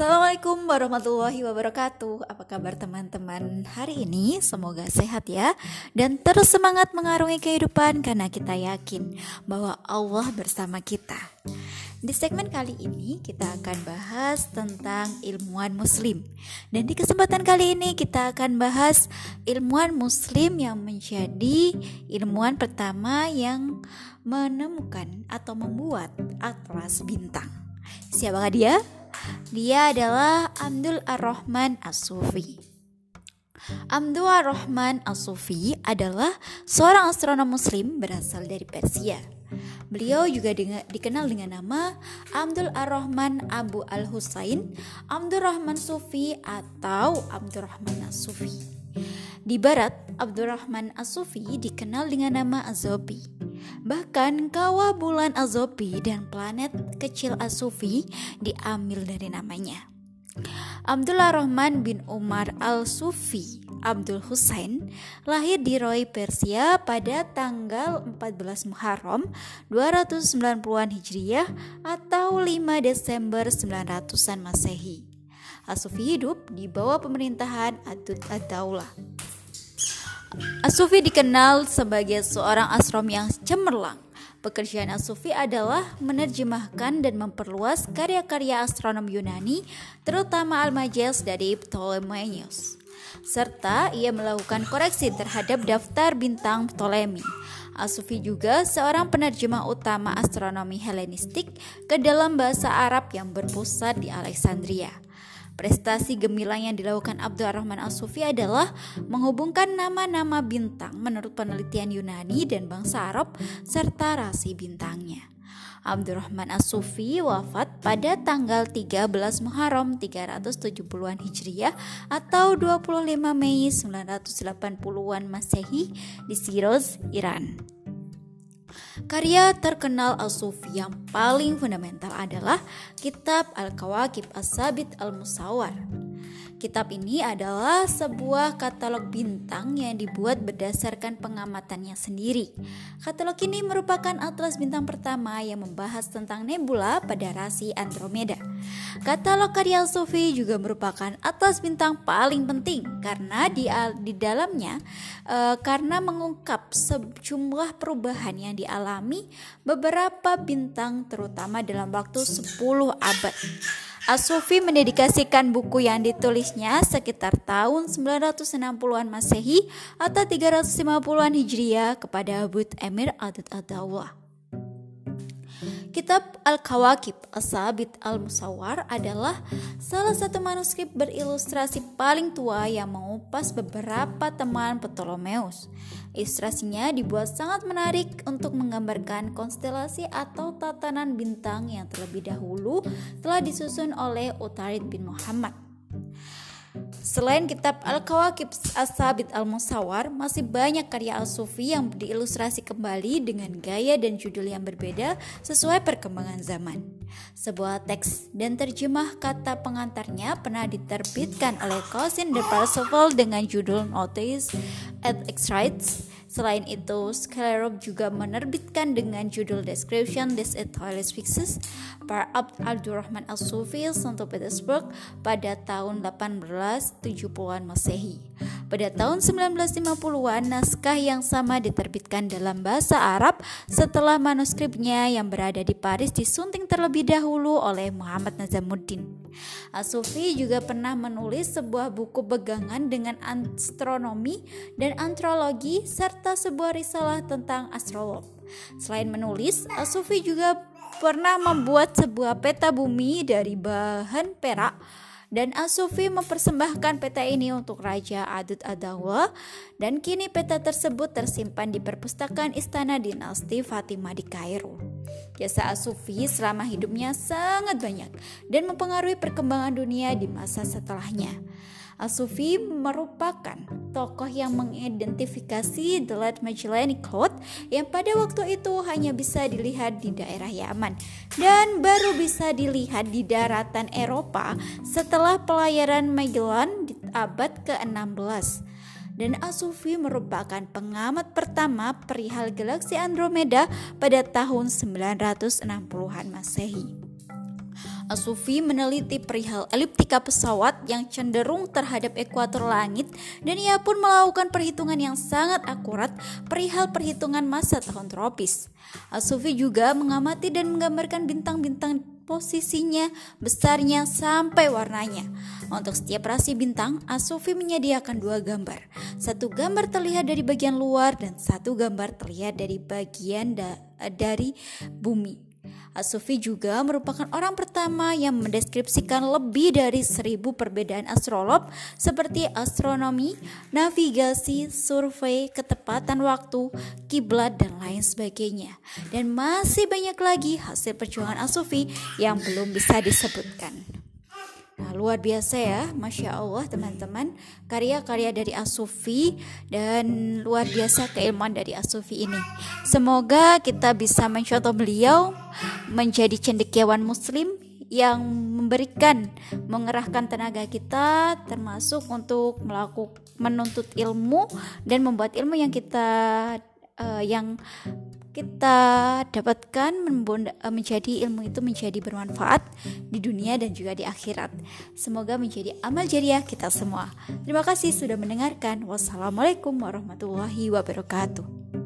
Assalamualaikum warahmatullahi wabarakatuh Apa kabar teman-teman hari ini? Semoga sehat ya Dan terus semangat mengarungi kehidupan Karena kita yakin bahwa Allah bersama kita Di segmen kali ini kita akan bahas tentang ilmuwan muslim Dan di kesempatan kali ini kita akan bahas ilmuwan muslim yang menjadi ilmuwan pertama yang menemukan atau membuat atlas bintang Siapakah dia? Dia adalah Abdul Ar-Rahman As-Sufi. Abdul Ar-Rahman As-Sufi adalah seorang astronom muslim berasal dari Persia. Beliau juga dikenal dengan nama Abdul Ar-Rahman Abu Al-Husain, Abdul Rahman Sufi atau Abdul Rahman As-Sufi. Di barat, Abdul Rahman As-Sufi dikenal dengan nama Azobi. Bahkan kawah bulan Azopi dan planet kecil Asufi diambil dari namanya. Abdullah Rahman bin Umar al-Sufi Abdul Hussein lahir di Roy, Persia pada tanggal 14 Muharram 290-an Hijriyah atau 5 Desember 900-an Masehi. Asufi hidup di bawah pemerintahan Adud ad-Daulah. Asufi dikenal sebagai seorang astrom yang cemerlang. Pekerjaan Asufi adalah menerjemahkan dan memperluas karya-karya astronom Yunani, terutama Almagest dari Ptolemaios. Serta ia melakukan koreksi terhadap daftar bintang Ptolemy. Asufi juga seorang penerjemah utama astronomi Helenistik ke dalam bahasa Arab yang berpusat di Alexandria. Prestasi gemilang yang dilakukan Abdurrahman As-Sufi adalah menghubungkan nama-nama bintang menurut penelitian Yunani dan bangsa Arab serta rasi bintangnya. Abdurrahman As-Sufi wafat pada tanggal 13 Muharram 370-an Hijriah atau 25 Mei 980-an Masehi di Siroz, Iran. Karya terkenal Al-Sufi yang paling fundamental adalah Kitab Al-Kawakib As-Sabit Al-Musawar Kitab ini adalah sebuah katalog bintang yang dibuat berdasarkan pengamatannya sendiri. Katalog ini merupakan atlas bintang pertama yang membahas tentang nebula pada rasi Andromeda. Katalog karya Sofi juga merupakan atlas bintang paling penting karena di, di dalamnya e, karena mengungkap sejumlah perubahan yang dialami beberapa bintang terutama dalam waktu 10 abad. Asufi mendedikasikan buku yang ditulisnya sekitar tahun 960-an Masehi atau 350-an Hijriah kepada Abud Emir Adad Adawah. Kitab Al-Kawakib As-Sabit Al-Musawar adalah salah satu manuskrip berilustrasi paling tua yang mengupas beberapa teman Ptolemeus. Ilustrasinya dibuat sangat menarik untuk menggambarkan konstelasi atau tatanan bintang yang terlebih dahulu telah disusun oleh Utarid bin Muhammad. Selain kitab Al-Kawakib As-Sabit Al-Musawar, masih banyak karya Al-Sufi yang diilustrasi kembali dengan gaya dan judul yang berbeda sesuai perkembangan zaman. Sebuah teks dan terjemah kata pengantarnya pernah diterbitkan oleh Cousin de Parseval dengan judul Notice at Extraits Selain itu, Scalarop juga menerbitkan dengan judul Description des Etoiles Fixes par Abd Abdurrahman Al-Sufi Santo Petersburg pada tahun 1870-an Masehi. Pada tahun 1950-an, naskah yang sama diterbitkan dalam bahasa Arab setelah manuskripnya yang berada di Paris disunting terlebih dahulu oleh Muhammad Nazamuddin. Asufi juga pernah menulis sebuah buku pegangan dengan astronomi dan antrologi serta sebuah risalah tentang astrolog. Selain menulis, Asufi juga pernah membuat sebuah peta bumi dari bahan perak dan Asufi mempersembahkan peta ini untuk Raja Adud Adawa dan kini peta tersebut tersimpan di perpustakaan Istana Dinasti Fatimah di Kairo. Jasa Asufi selama hidupnya sangat banyak dan mempengaruhi perkembangan dunia di masa setelahnya. Asufi merupakan tokoh yang mengidentifikasi The Late Magellanic Cloud yang pada waktu itu hanya bisa dilihat di daerah Yaman dan baru bisa dilihat di daratan Eropa setelah pelayaran Magellan di abad ke-16 dan Asufi merupakan pengamat pertama perihal galaksi Andromeda pada tahun 960-an Masehi. Asufi meneliti perihal eliptika pesawat yang cenderung terhadap ekuator langit dan ia pun melakukan perhitungan yang sangat akurat perihal perhitungan masa tahun tropis. Asufi juga mengamati dan menggambarkan bintang-bintang posisinya, besarnya, sampai warnanya. Untuk setiap rasi bintang, Asufi menyediakan dua gambar. Satu gambar terlihat dari bagian luar dan satu gambar terlihat dari bagian da dari bumi. Asufi juga merupakan orang pertama yang mendeskripsikan lebih dari seribu perbedaan astrolog seperti astronomi, navigasi, survei, ketepatan waktu, kiblat, dan lain sebagainya. Dan masih banyak lagi hasil perjuangan Asufi yang belum bisa disebutkan. Nah, luar biasa ya, masya Allah teman-teman, karya-karya dari Asufi dan luar biasa keilmuan dari Asufi ini. Semoga kita bisa mencontoh beliau menjadi cendekiawan Muslim yang memberikan mengerahkan tenaga kita termasuk untuk melakukan menuntut ilmu dan membuat ilmu yang kita uh, yang kita dapatkan eh, menjadi ilmu itu menjadi bermanfaat di dunia dan juga di akhirat. Semoga menjadi amal jariah kita semua. Terima kasih sudah mendengarkan. Wassalamualaikum warahmatullahi wabarakatuh.